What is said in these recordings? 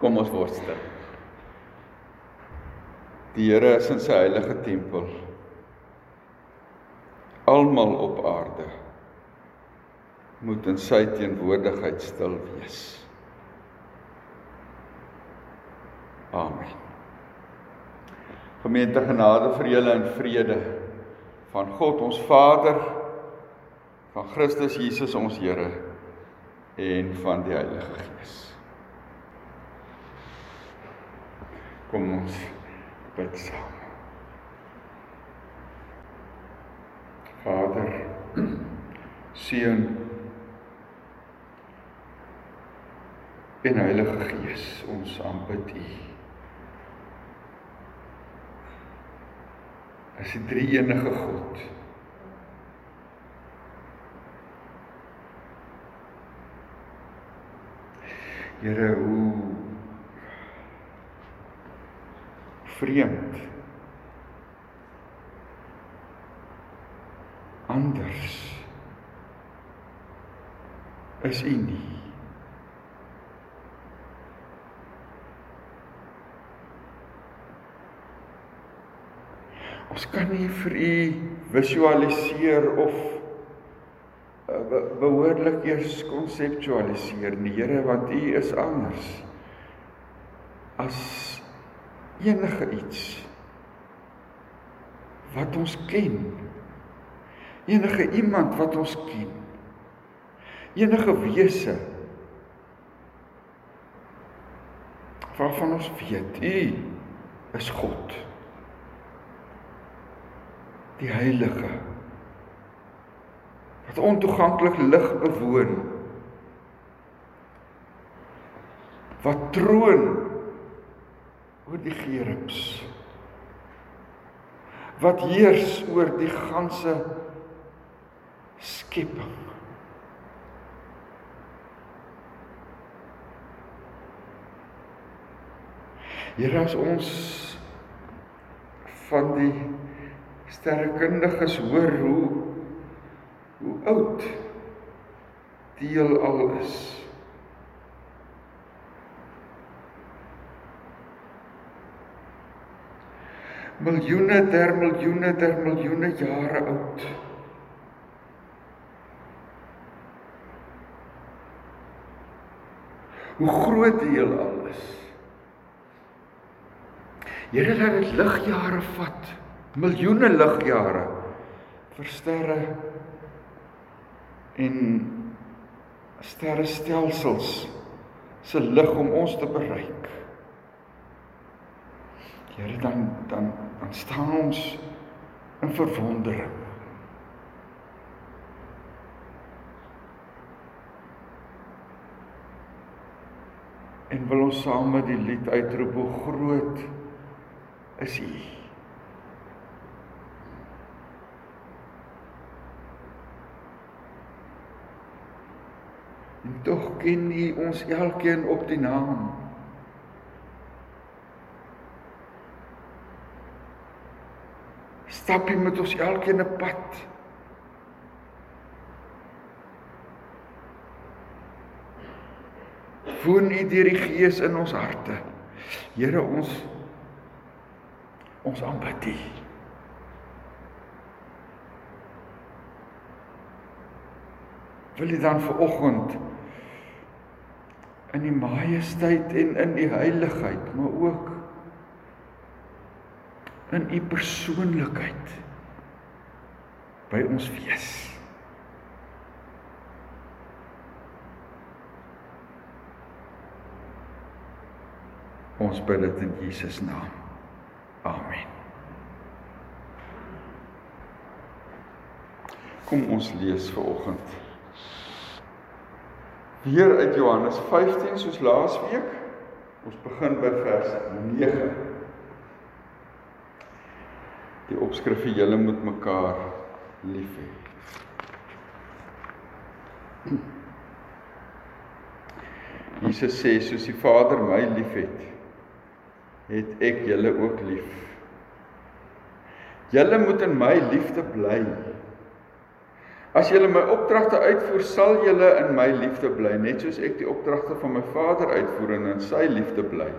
Kom ons word stil. Die Here is in sy heilige tempel. Almal op aarde moet in sy teenwoordigheid stil wees. Amen. Gemeente genade vir julle in vrede van God ons Vader, van Christus Jesus ons Here en van die Heilige Gees. Kom ons bid saam. Vader, seun en Heilige Gees, ons aanbid U. As die drie enige God. Here, hoe vreemd. Anders is u nie. Ons kan nie vir u visualiseer of uh, behoorlik eers konseptualiseer nie Here want u is anders. As enige iets wat ons ken. Enige iemand wat ons ken. Enige wese waarvan ons weet U is God. Die heilige wat ontoeganklik lig bewoon. Wat troon oor die gerubs wat heers oor die ganse skepping. Here as ons van die sterrekundiges hoor hoe hoe oud die heelal is miljoene ter miljoene ter miljoene jare oud. Hoe groot die heelal is. Here laat dit ligjare vat, miljoene ligjare vir sterre en sterrestelsels se lig om ons te bereik. Here dan dan dan staan ons in verwondering. En wil ons saam met die lied uitroep hoe groot is U. En tog ken U ons elkeen op die naam. Stap jy met ons elkeen 'n pad. Woon U deur die Gees in ons harte. Here ons ons aanbid U. Wil U dan vir oggend in die majesteit en in die heiligheid, maar ook in u persoonlikheid by ons wees. Ons bid dit in Jesus naam. Amen. Kom ons lees vir oggend. Weer uit Johannes 15 soos laasweek. Ons begin by vers 9 die opskrif vir julle moet mekaar lief hê. Jesus sê soos die Vader my liefhet, het ek julle ook lief. Julle moet in my liefde bly. As julle my opdragte uitvoer, sal julle in my liefde bly, net soos ek die opdragte van my Vader uitvoer en in sy liefde bly.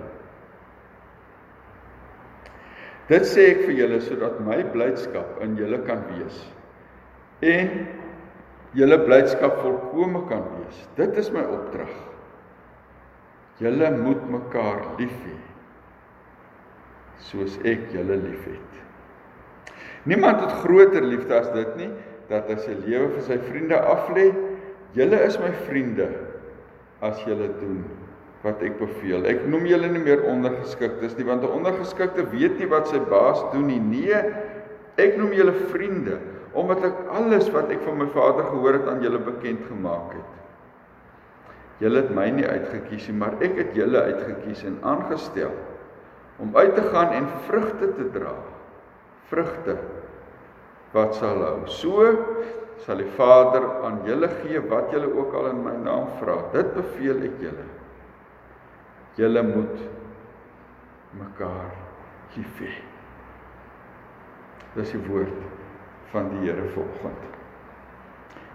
Dit sê ek vir julle sodat my blydskap in julle kan wees en julle blydskap volkome kan wees. Dit is my opdrag. Julle moet mekaar lief hê soos ek julle liefhet. Niemand het groter liefde as dit nie dat hy sy lewe vir sy vriende aflê. Julle is my vriende as julle doen wat ek beveel. Ek noem julle nie meer ondergeskiktes nie want 'n ondergeskikte weet nie wat sy baas doen nie. Nee, ek noem julle vriende omdat ek alles wat ek van my Vader gehoor het aan julle bekend gemaak het. Julle het my nie uitget kies nie, maar ek het julle uitget kies en aangestel om uit te gaan en vrugte te dra. Vrugte wat sal hou. So sal die Vader aan julle gee wat julle ook al in my naam vra. Dit beveel ek julle. Julle moet mekaar lief hê. Dis die woord van die Here vanoggend.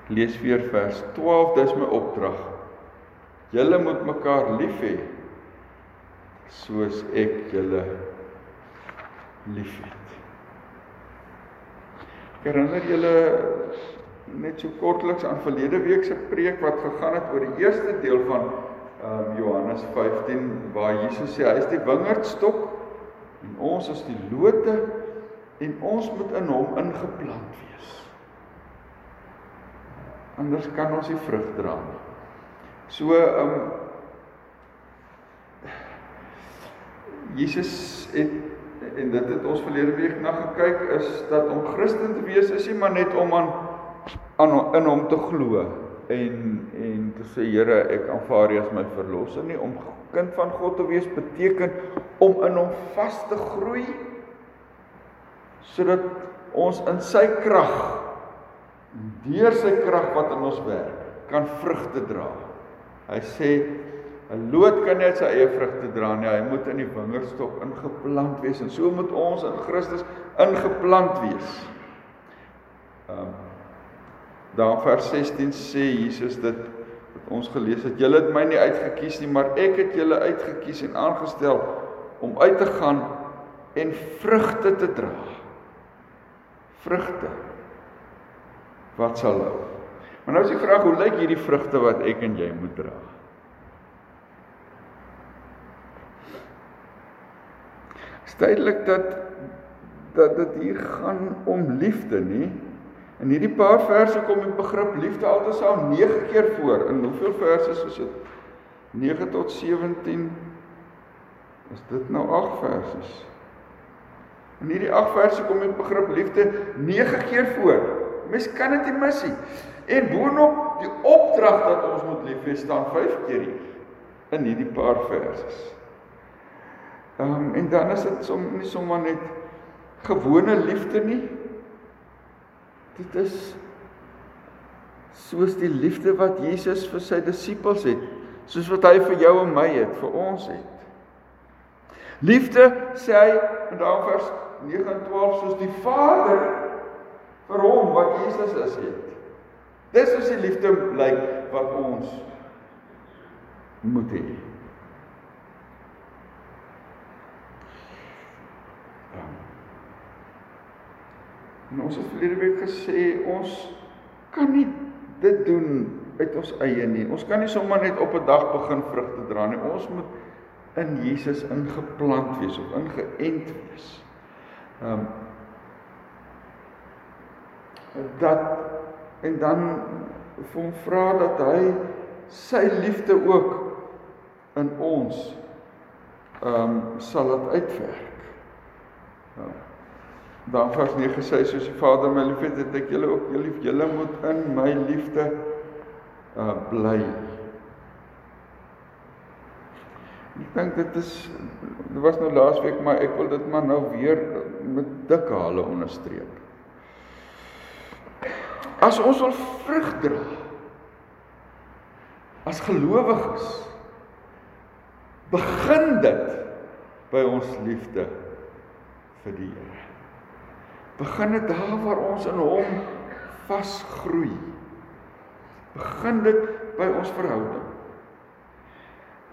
Lees weer vers 12, dis my opdrag. Julle moet mekaar lief hê soos ek julle liefhet. Herinner julle net so kortliks aan verlede week se preek wat gegaan het oor die eerste deel van um, Johannes 15 waar Jesus sê hy is die wingerdstok en ons is die lote en ons moet in hom ingeplant wees. Anders kan ons nie vrug dra nie. So ehm um, Jesus het en dit het ons verlede week na gekyk is dat om Christen te wees is nie maar net om aan aan in hom te glo en en te sê Here ek aanvaar U as my verlosser nie om kind van God te wees beteken om in hom vas te groei sodat ons in sy krag deur sy krag wat in ons werk kan vrugte dra. Hy sê 'n loot kan net sy eie vrugte dra nie, hy moet in die wingerdstok ingeplant wees en so moet ons in Christus ingeplant wees. Ehm um, daar vers 16 sê Jesus dit wat ons gelees het, julle het my nie uitget kies nie, maar ek het julle uitget kies en aangestel om uit te gaan en vrugte te dra. Vrugte. Wat sal hou? Maar nou is die vraag, hoe lyk hierdie vrugte wat ek en jy moet dra? duidelik dat dat dit hier gaan om liefde, nie? In hierdie paar verse kom die begrip liefde altesaam 9 keer voor. In hoeveel verse is dit? 9 tot 17. Is dit nou 8 verse? In hierdie 8 verse kom die begrip liefde 9 keer voor. Mens kan dit nie mis nie. En boonop die opdrag dat ons moet lief hê staan 5 keer hier in hierdie paar verse. Ehm um, en dan is dit som nie sommer net gewone liefde nie. Dit is soos die liefde wat Jesus vir sy disippels het, soos wat hy vir jou en my het, vir ons het. Liefde sê hy in daardie vers 9 en 12 soos die Vader vir hom wat Jesus is het. Dis is die liefde blyk wat ons moet hê. En ons het verlede week gesê ons kan nie dit doen uit ons eie nie. Ons kan nie sommer net op 'n dag begin vrugte dra nie. Ons moet in Jesus ingeplant wees of ingeënt wees. Ehm um, dat en dan vir hom vra dat hy sy liefde ook in ons ehm um, sal laat uitwerk. Ehm um, Dan vers 9 sê soos die Vader my liefhet, het ek julle ook lief. Julle moet in my liefde uh bly. Ek dink dit is dit was nou laasweek, maar ek wil dit maar nou weer met dik hale onderstreep. As ons wil vrug dra as gelowiges begin dit by ons liefde vir die Here begin dit daar waar ons in hom vasgroei, begin dit by ons verhouding.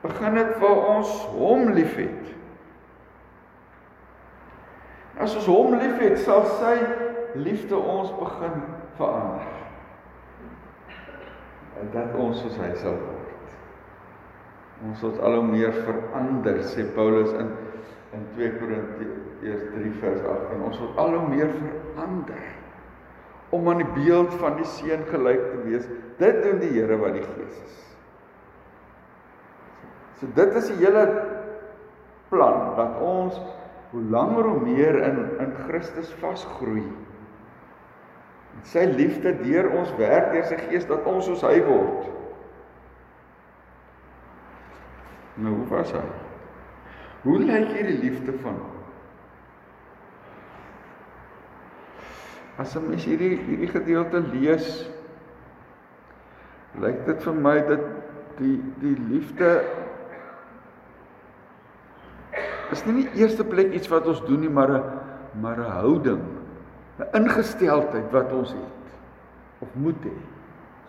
Begin dit waar ons hom liefhet. As ons hom liefhet, sal sy liefde ons begin verander. En dat ons soos hy sal word. Ons word al hoe meer verander, sê Paulus in in 2 Korintiërs 3 vers 8 en ons word al hoe meer verander om aan die beeld van die seun gelyk te wees. Dit doen die Here wat die Gees is. So dit is die hele plan dat ons hoe langer hoe meer in in Christus vasgroei. Sy liefde deur ons werk deur sy Gees dat ons soos hy word. Nou hoe was hy? Hoe lyk hierdie liefde van hom? As 'n mens hierdie hierdie gedeelte lees, lyk dit vir my dat die die liefde is nie die eerste plek iets wat ons doen nie, maar 'n maar 'n houding, 'n ingesteldheid wat ons het of moet hê.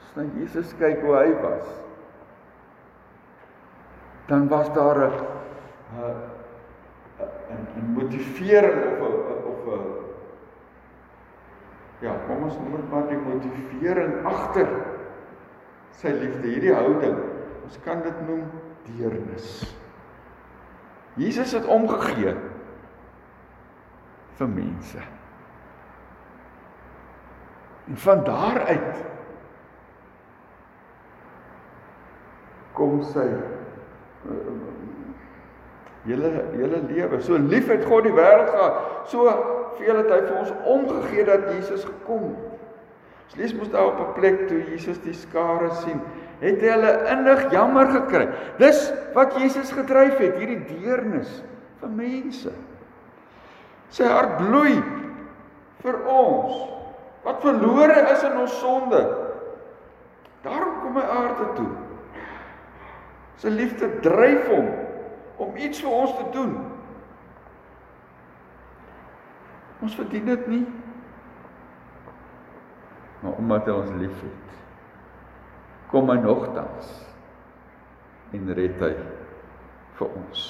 As na Jesus kyk hoe hy was, dan was daar 'n 'n 'n motivering of 'n of 'n ja, kom ons noem dit maar die motivering agter sy liefde, hierdie houding. Ons kan dit noem deernis. Jesus het omgegee vir mense. En van daar uit kom sy Julle julle lewe. So lief het God die wêreld gehad. So veel het hy vir ons omgegee dat Jesus gekom het. Ons lees mos daar op 'n plek toe Jesus die skare sien, het hy hulle innig jammer gekry. Dis wat Jesus gedryf het, hierdie deernis vir mense. Sy hart bloei vir ons wat verlore is in ons sonde. Daarom kom hy aarde toe. Sy liefde dryf hom om iets vir ons te doen. Ons verdien dit nie. Maar omdat hy ons liefhet, kom hy nogtans en red hy vir ons.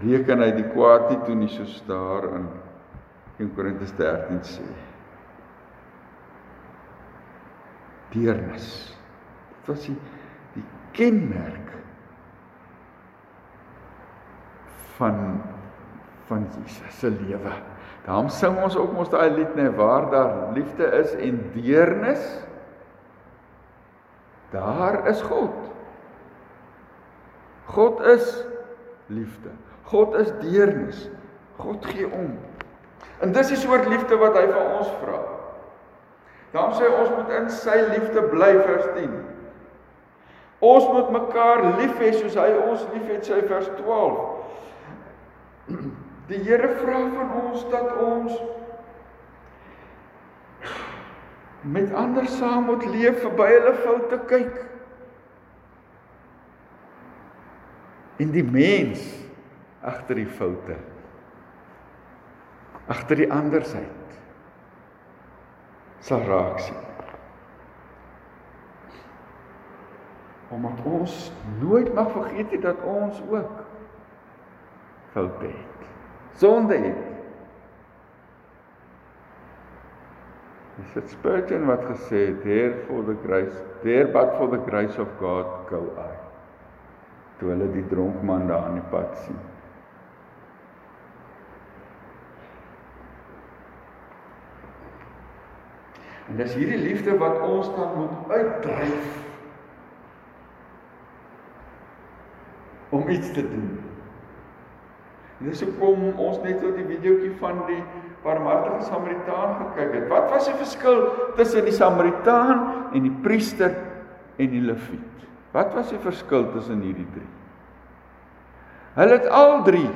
Reken hy die kwaad nie toe nie soos daar in 1 Korintiërs 13 sê. Deernis. Dit was die die kenmerk van van Jesus se lewe. Daarom sing ons ook mos daai lied nê waar daar liefde is en deernis daar is God. God is liefde. God is deernis. God gee om. En dis die soort liefde wat hy van ons vra. Daarom sê ons moet in sy liefde bly vers 10. Ons moet mekaar lief hê soos hy ons liefhet sê vers 12. Die Here vra van ons dat ons met ander saam moet leef verby hulle foute kyk. En die mens agter die foute agter die andersheid sal raak sien. Omdat ons nooit mag vergeet dat ons ook foute het. Sonde het. Dis dit Spurgeon wat gesê het, "There for the grace, there but for the grace of God go I." Toe hulle die dronk man daar aan die pad sien. En dis hierdie liefde wat ons dan moet uitdryf om iets te doen. Dis hoekom ons net so die videoetjie van die barmhartige Samaritaan gekyk het. Wat was die verskil tussen die Samaritaan en die priester en die leviet? Wat was die verskil tussen hierdie drie? Hulle het al drie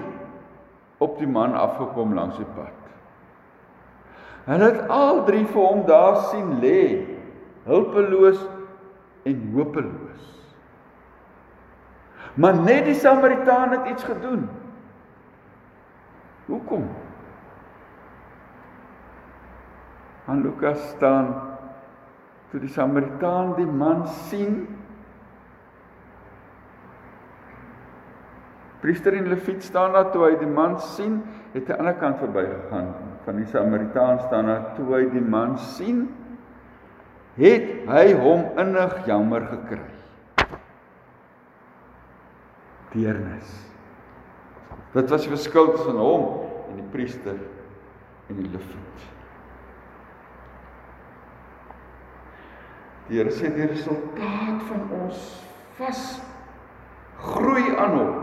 op die man afgekom langs die pad. Hulle het al drie vir hom daar sien lê, hulpeloos en hopeloos. Maar net die Samaritaan het iets gedoen. Hoekom? aan Lukas staan toe die Samaritaan die man sien Priester en Lewiet staan daar toe hy die man sien, het aan die ander kant verbygegaan. Van die Samaritaan staan daar toe hy die man sien, het hy hom innig jammer gekry. Deernis. Dit was die verskil tussen hom en die priester en die Lewiet. Die Here sê die resultaat van ons vas groei aan hom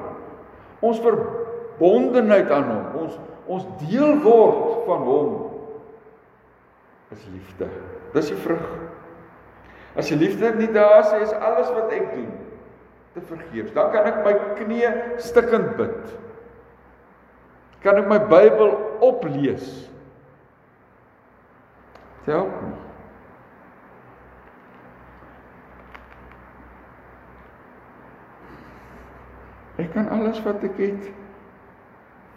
ons verbondenheid aan hom, ons ons deel word van hom is liefde. Dis die vrug. As die liefde nie daar is, is alles wat ek doen te vergeefs. Dan kan ek my knie stikkend bid. Kan ek my Bybel oplees? Help my. Ek kan alles wat ek het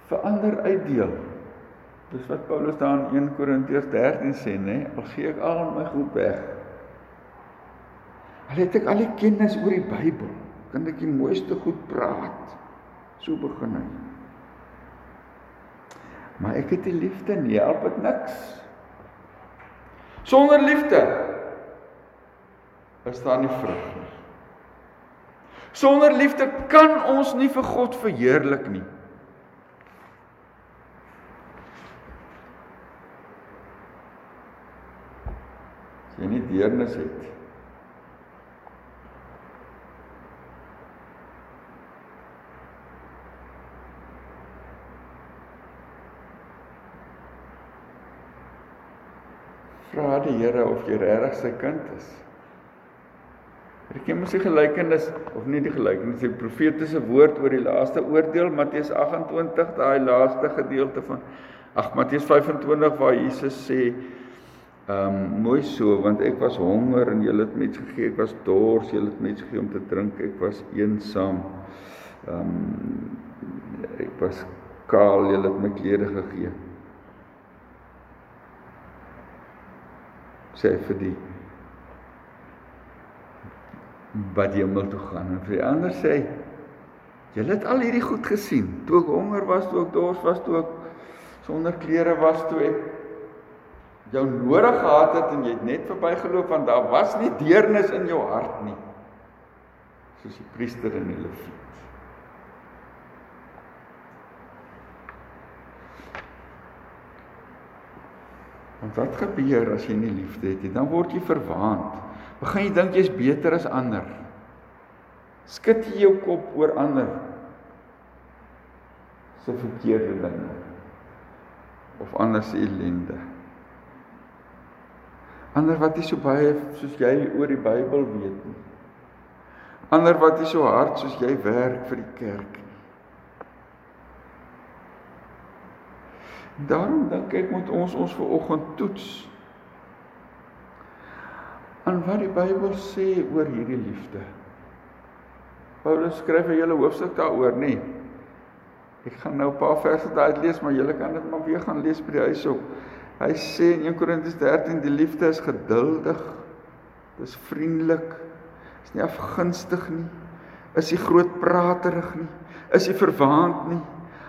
vir ander uitdeel. Dis wat Paulus daar in 1 Korintiërs 13 sê, nê? Al gee ek al my goed weg. Al het ek al die kennis oor die Bybel, kan ek die mooiste goed praat. So begin hy. Maar ek het die liefde nie, help dit niks. Sonder liefde is daar nie vrug nie. Sonder liefde kan ons nie vir God verheerlik nie. As jy nie deernis het Vra die Here of jy regtig sy kind is. Ek ken mos die gelykenis of nie die gelykenis die profetiese woord oor die laaste oordeel Matteus 28 daai laaste gedeelte van ag Matteus 25 waar Jesus sê ehm um, mooi so want ek was honger en julle het mens gegee ek was dors julle het mens gegee om te drink ek was eensaam ehm um, ek was kaal julle het my klere gegee sê vir die wat hemel toe gaan en vir die ander sê julle het al hierdie goed gesien toe ek honger was toe ek dors was toe ek sonder klere was toe ek jou nodig gehad het en jy het net verbygeloop want daar was nie deernis in jou hart nie. Soos die priester in die leviet Want wat gebeur as jy nie liefde het nie? Dan word jy verwaand. Begin jy dink jy's beter as ander? Skud jy jou kop oor ander se verkeerde dinge of ander se ellende? Ander wat nie so baie soos jy oor die Bybel weet nie. Ander wat nie so hard soos jy werk vir die kerk nie. Daarom dink ek moet ons ons ver oggend toets aan wat die Bybel sê oor hierdie liefde. Paulus skryf 'n hele hoofstuk daaroor, nê. Ek gaan nou 'n paar verse daai lees, maar julle kan dit maar weer gaan lees by die huis op. Hy sê in 1 Korintiërs 13 die liefde is geduldig. Dis vriendelik. Is nie afgunstig nie. Is nie grootpraterig nie. Is nie verwaand nie.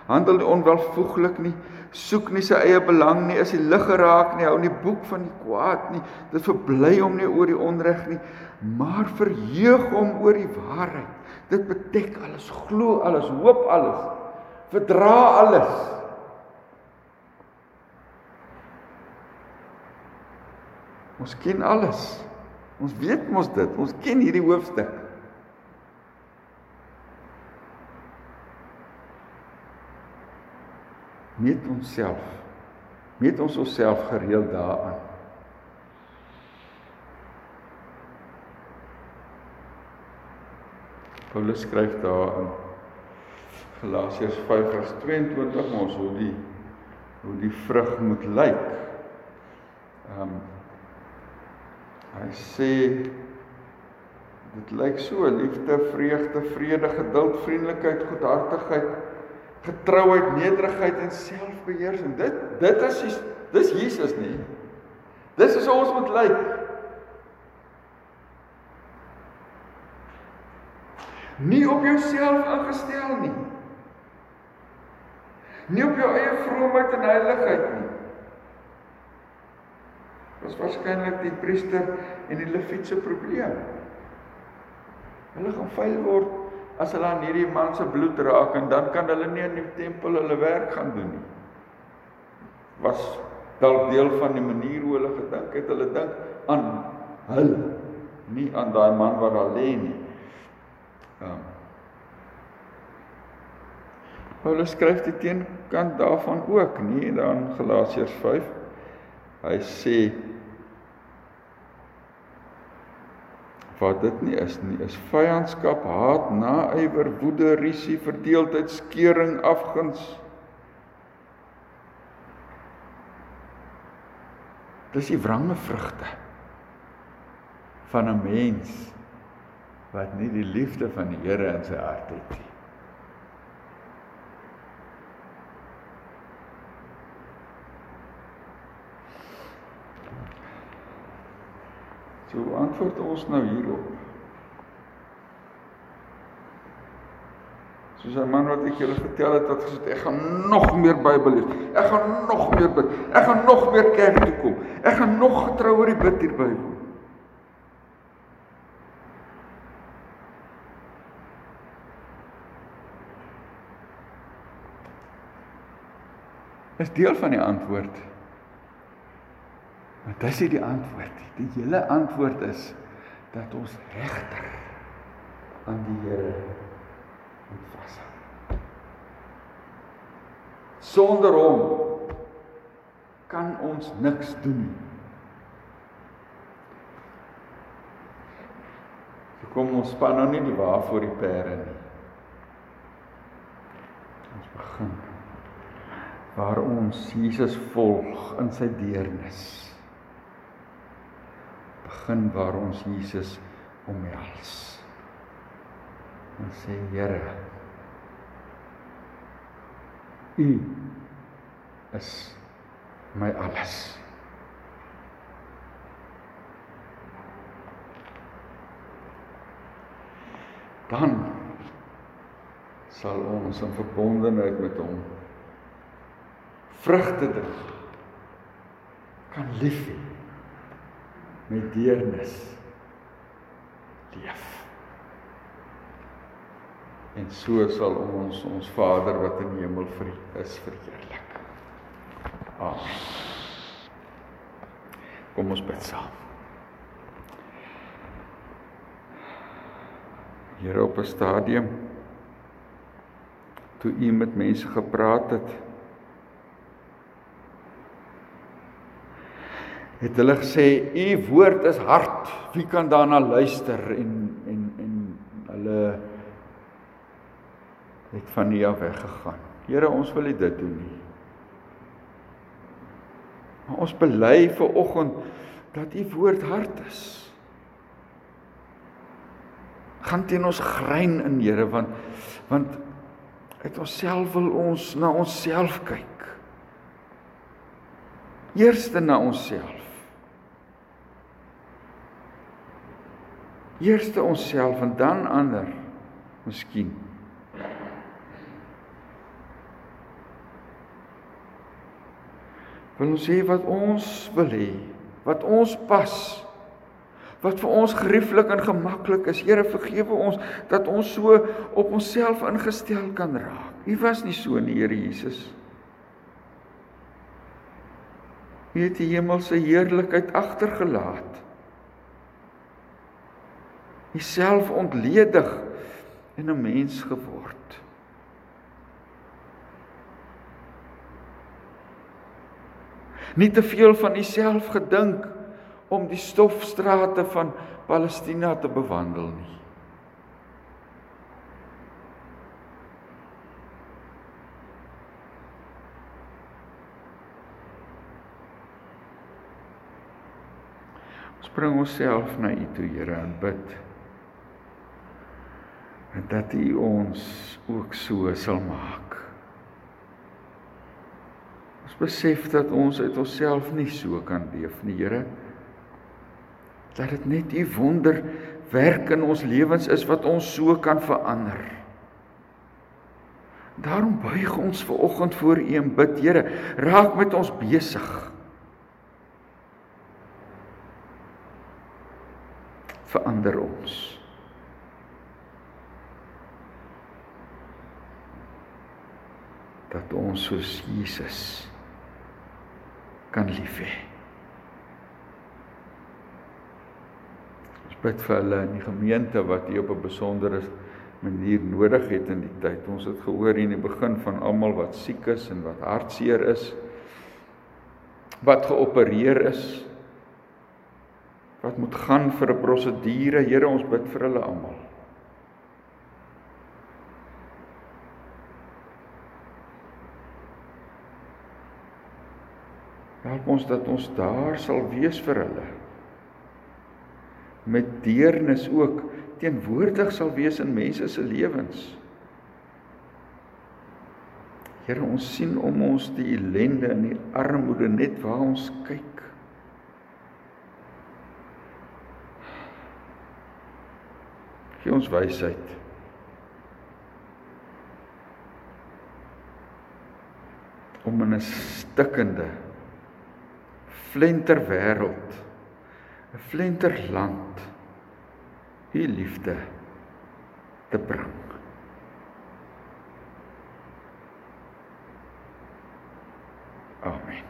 Handel nie onwelvoeglik nie soek nie sy eie belang nie, is die lig geraak nie, hou nie boek van die kwaad nie, dit verbly hom nie oor die onreg nie, maar verheug hom oor die waarheid. Dit bedek alles, glo alles, hoop alles, verdra alles. Ons ken alles. Ons weet mos dit. Ons ken hierdie hoofstuk. Meet onsself. Meet ons osself gereeld daaraan. Paulus skryf daar in Galasiërs 5:22 ons hoe die hoe die vrug moet lyk. Ehm um, hy sê dit lyk so liefde, vreugde, vrede, geduld, vriendelikheid, goedhartigheid, getrouheid, nederigheid en selfbeheersing. Dit dit is dis Jesus nie. Dis is ons moet lyk. Nie op jouself ingestel nie. Nie op jou eie vroomheid en heiligheid nie. Was waarskynlik die priester en die leviet se probleem. Hulle gaan vuil word as hulle aan hierdie man se bloed raak en dan kan hulle nie in die tempel hulle werk gaan doen nie. Was dalk deel van die manier hoe hulle gedink het. Hulle dink aan hulle, nie aan daai man wat daar lê nie. Ja. Paulus skryf die teenkant daarvan ook, nie dan Galasiërs 5. Hy sê wat dit nie is nie, is vyandskap, haat, naaiwer, woede, risie, verdeeldheid, skeuring, afguns. Dis die wrange vrugte van 'n mens wat nie die liefde van die Here in sy hart het nie. So antwoord ons nou hierop. Soos 'n man wat ek julle vertel het wat gesê ek gaan nog meer Bybel lees. Ek gaan nog meer bid. Ek gaan nog meer kerk toe kom. Ek gaan nog getrouer die bid hierby woon. Is deel van die antwoord. Maar dis nie die antwoord nie. Die hele antwoord is dat ons regtig aan die Here moet vashou. Sonder hom kan ons niks doen nie. So kom ons span nou nie die wa voor die perde nie. Ons begin waar ons Jesus volg in sy deernis begin waar ons Jesus omhels. En sê Here, U is my alles. Dan sal ons in verbondenheid met hom vrugte dra. Kan lief hê met deernis leef. En so sal ons ons Vader wat in die hemel vir is verheerlik. Amen. Kom ons bid saam. Here op 'n stadium toe u met mense gepraat het het hulle gesê u woord is hard. Wie kan daarna luister? En en en hulle het van u af weggegaan. Here ons wil nie dit doen nie. Maar ons bely vir oggend dat u woord hard is. Gaan teen ons grein in Here want want uit onsself wil ons na onsself kyk. Eerste na onsself Eerste onsself en dan ander. Miskien. Wil ons sê wat ons wil hê, wat ons pas, wat vir ons gerieflik en gemaklik is. Here vergewe ons dat ons so op onsself ingestel kan raak. U was nie so nie, Here Jesus. U het die hemelse heerlikheid agtergelaat jouself ontledig en 'n mens geword. Nie te veel van jouself gedink om die stofstrate van Palestina te bewandel nie. Ons bring onsself na U toe, Here, en bid dat U ons ook so sal maak. Ons besef dat ons uit onsself nie so kan leef nie, Here. Dat dit net U wonder werk in ons lewens is wat ons so kan verander. Daarom buig ons ver oggend voor U en bid, Here, raak met ons besig. Verander ons. Dat ons soos Jesus kan lief hê. Ons bid vir hulle in die gemeente wat hier op 'n besondere manier nodig het in die tyd. Ons het gehoor in die begin van almal wat siek is en wat hartseer is, wat geopereer is, wat moet gaan vir 'n prosedure. Here, ons bid vir hulle almal. Help ons dat ons daar sal wees vir hulle. Met deernis ook teenwoordig sal wees in mense se lewens. Here, ons sien om ons die ellende en die armoede net waar ons kyk. Gee ons wysheid. om in 'n stikkende flenter wêreld 'n flenter land u liefde te bring. Amen.